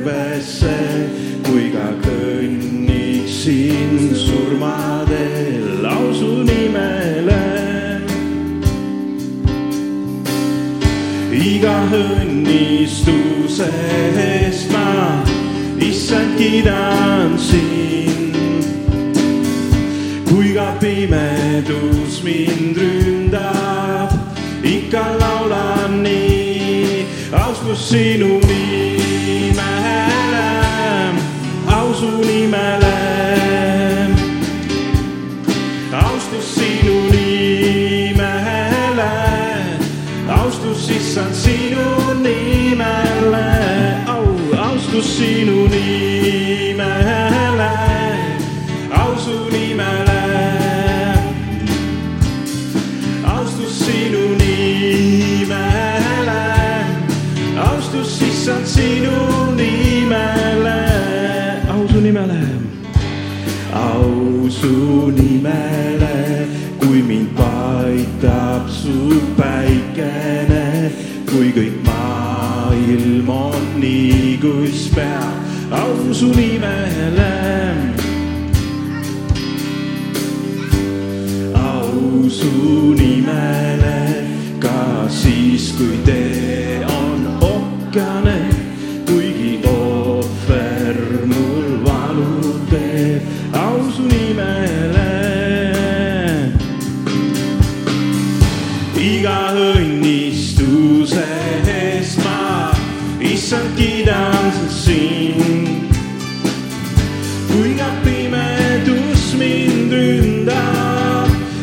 kõrbesse, kui ka kõnniksin surmadel, iga õnnistuse eest ma issand kiidan sind. kui ka pimedus mind ründab, ikka laulan nii, austus sinu nimele, au su nimele. Sinu nimele, au su nimele. austus sinu nimele, austus issand sinu nimele, au su nimele au su nimele, kui mind paitab su päikene, kui kõik maailm on nii, kus peab, au su nimele. au su nimele ka siis, kui tee on okkane, kuigi ohver mul valu teeb, au su nimele.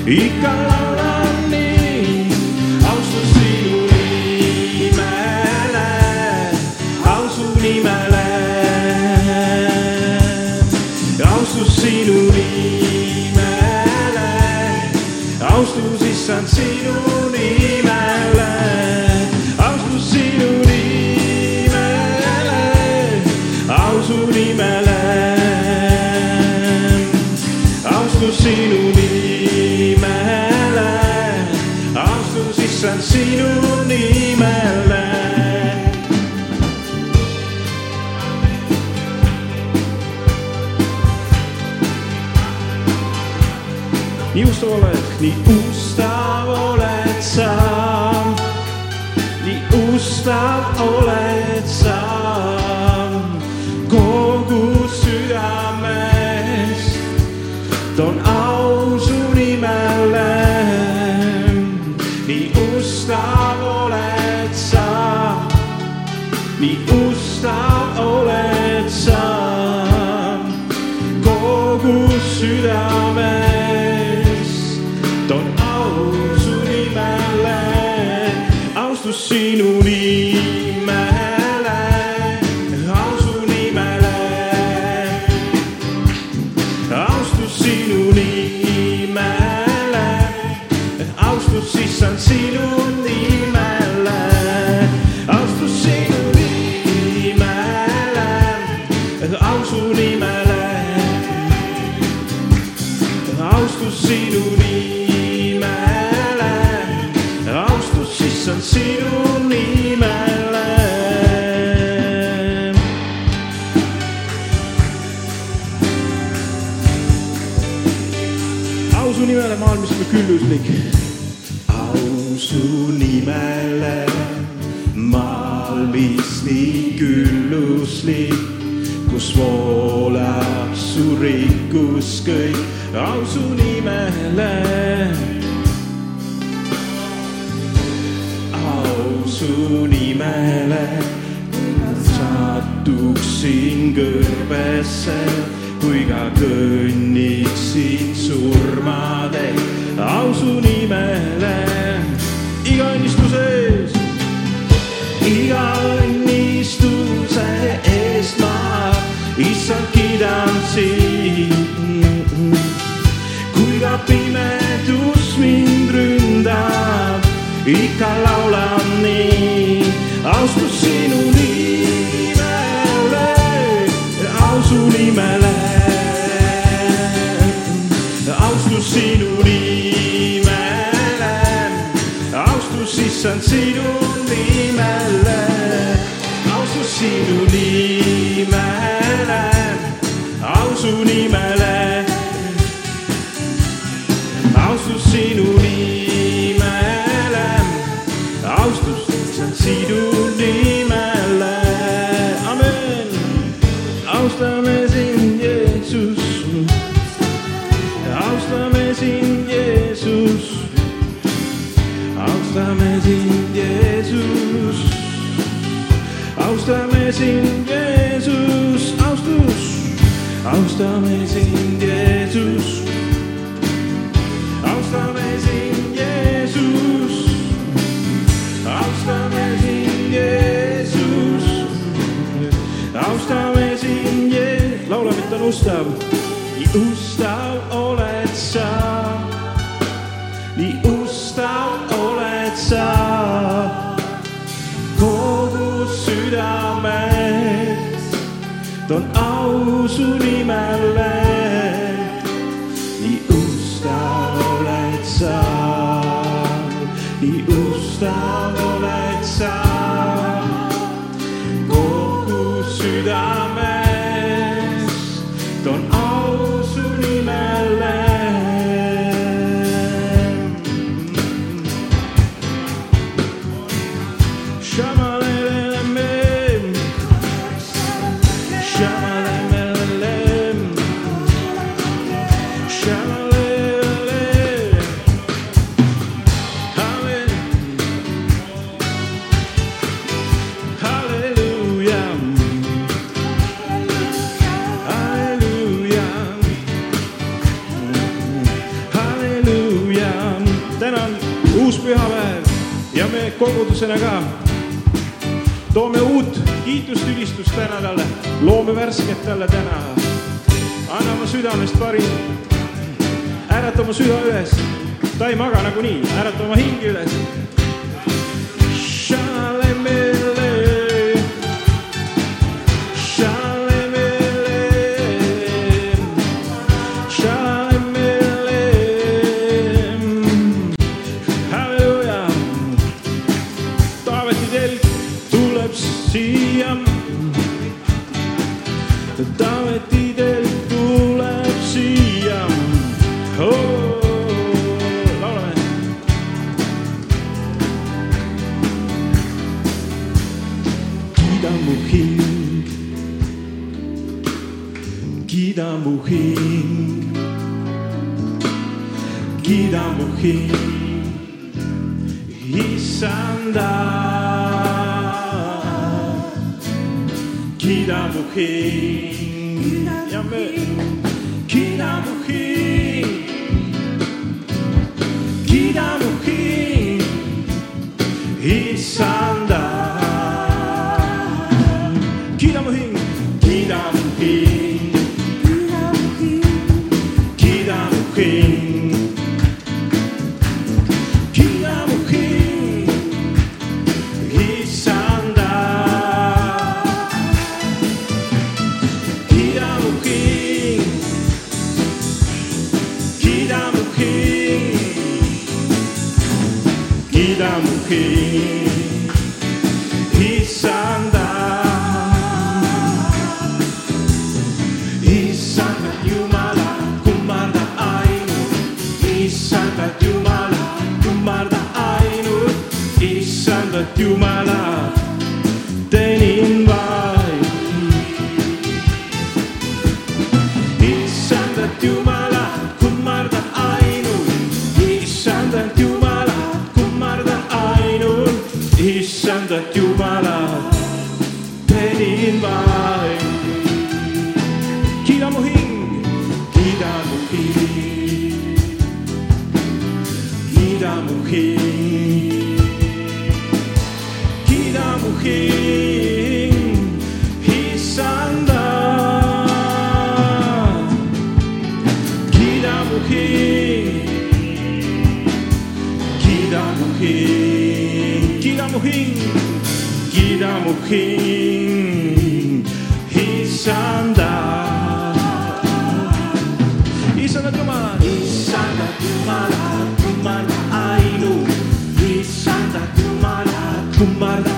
Ikka laulan nii, austus sinu nimele, au su nimele, austus sinu nimele, austus issand sinu nii ustav oled, nii ustav oled sa, nii ustav oled sa toon au su nimele, austus sinu nimele, au su nimele, austus sinu nimele, austus issand sinu nimele, austus sinu nimele, au su nimele. Austus sinu nimele, issand sinu nimele. au su nimele, maailm, mis on külluslik. au su nimele, maal, mis nii külluslik, kus voolab su rikkus kõik, au su nimele. Au su nimele, satuksin kõrbesse, kui ka kõnniksin surmadel, au su nimele, iga õnnistuse ees, iga õnnistuse eest ma issand kiidan sind. kui ka pimedus mind ründab, ikka laulan austus issand sinu nimele, austus sinu nimele, ausu nimele austus sinu nimele, austame sind, Jeesus austame sind, Jeesus, austame sind, Jeesus, austame sind, Jeesus, laulame, et on ustav. ustav oled nii ustav kogudusena ka. Toome uut kiitust, ülistust täna talle, loome värsket talle täna. anna oma südamest parim, ärata oma süda üles, ta ei maga nagunii, ärata oma hing üles. Shalemele, Mujing, Guida Mujing, Guida Mujing, Isanda, Guida Mujing, Guida Mujing, Guida Mujing, Isanda. vida, mujer. That you are, Tenin vain Kida muhin, kida muhin Kida muhin Kida muhin fim, que dá muhim, Hisanda. Hisanda Kumar. Hisanda Kumar, Kumar Ainu. Hisanda Kumar, Kumar Ainu.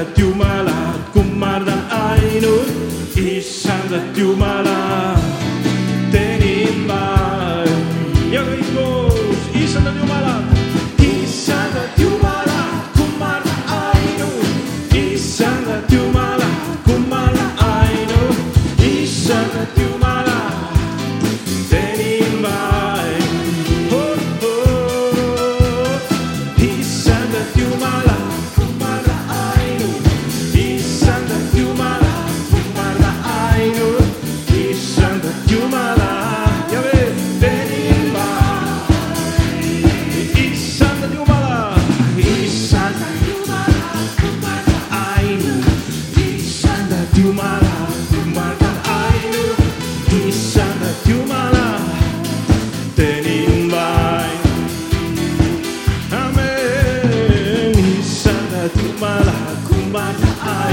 Issandat Jumalat, kummardan ainult, issandat Jumalat,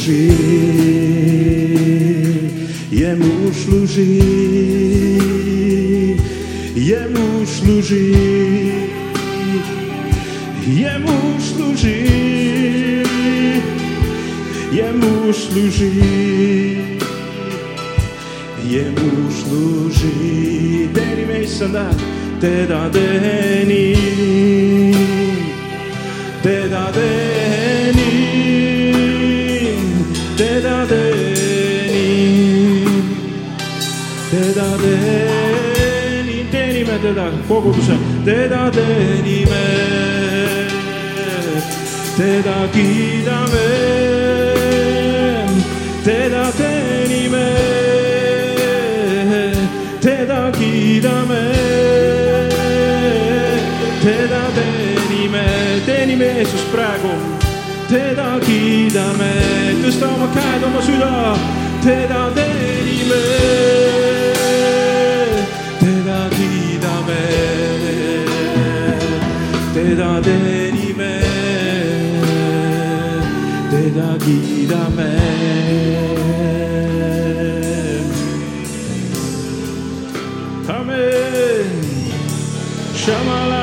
служи. Ему служи. Ему служи. Ему служи. Ему служи, Jemu služi, teenime issanda, teda teenin, teda teenin, Teenin, teenime teda koguduse, teda teenime, teda kiidame, teda teenime, teda kiidame, teda teenime, teenime Jeesust praegu, teda kiidame, tõsta oma käed, oma süda, teda teenime, da de di me, te da guida me. Amen. Shamala.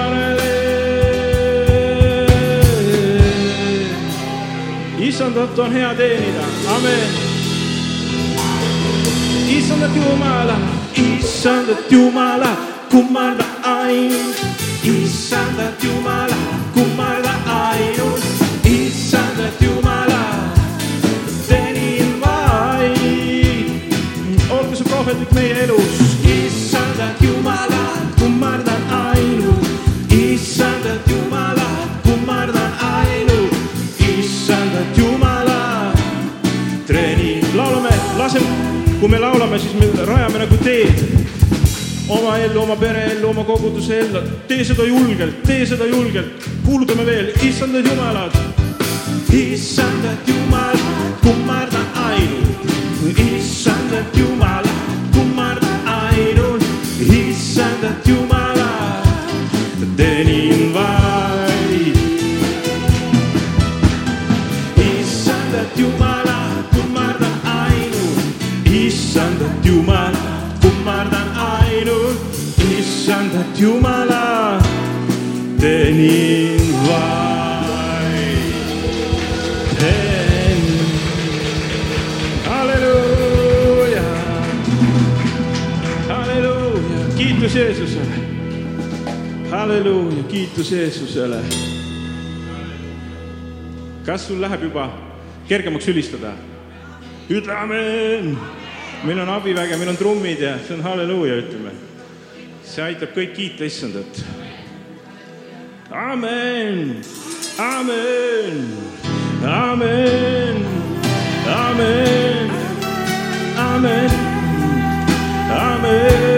Isan dottor hea teenida. Amen. Isan dottor hea teenida. Isan dottor hea teenida. Kumarda ainult issandat Jumala, kummarda ainult, issandat Jumala, teenin vaid. olgu see prohvetlik meie elus, issandat Jumala, kummardan ainult, issandat Jumala, kummardan ainult, issandat Jumala, treenin, laulame, laseme, kui me laulame, siis me rajame nagu teed oma ellu, oma pereellu, oma koguduse ellu, tee seda julgelt, tee seda julgelt, kuulutame veel, issandad Jumalad, issandad Jumalad, kummardan ainult, issandad Jumalad, kummardan ainult, issandad Jumalad, teenin vaid. et Jumala tenin vain hen. Halleluuja, halleluuja, kiitos Jeesusele. halleluuja, kiitos Jeesusele. kas sul läheb juba kergemaks ülistada? ütle amen meil on abiväge, meil on trummid ja see on halleluuja, ütleme see aitab kõik kiita issandat. amen, amen, amen, amen, amen, amen.